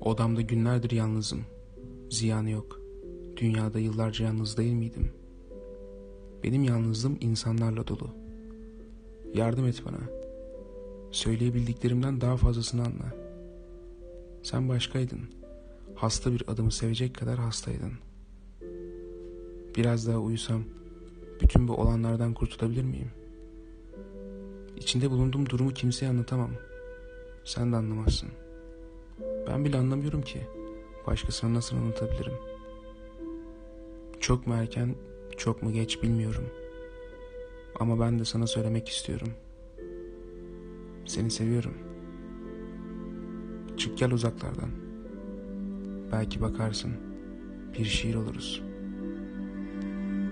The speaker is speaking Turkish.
Odamda günlerdir yalnızım. Ziyanı yok. Dünyada yıllarca yalnız değil miydim? Benim yalnızlığım insanlarla dolu. Yardım et bana. Söyleyebildiklerimden daha fazlasını anla. Sen başkaydın. Hasta bir adamı sevecek kadar hastaydın. Biraz daha uyusam bütün bu olanlardan kurtulabilir miyim? İçinde bulunduğum durumu kimseye anlatamam. Sen de anlamazsın. Ben bile anlamıyorum ki. Başkasına nasıl anlatabilirim? Çok mu erken, çok mu geç bilmiyorum. Ama ben de sana söylemek istiyorum. Seni seviyorum. Çık gel uzaklardan. Belki bakarsın bir şiir oluruz.''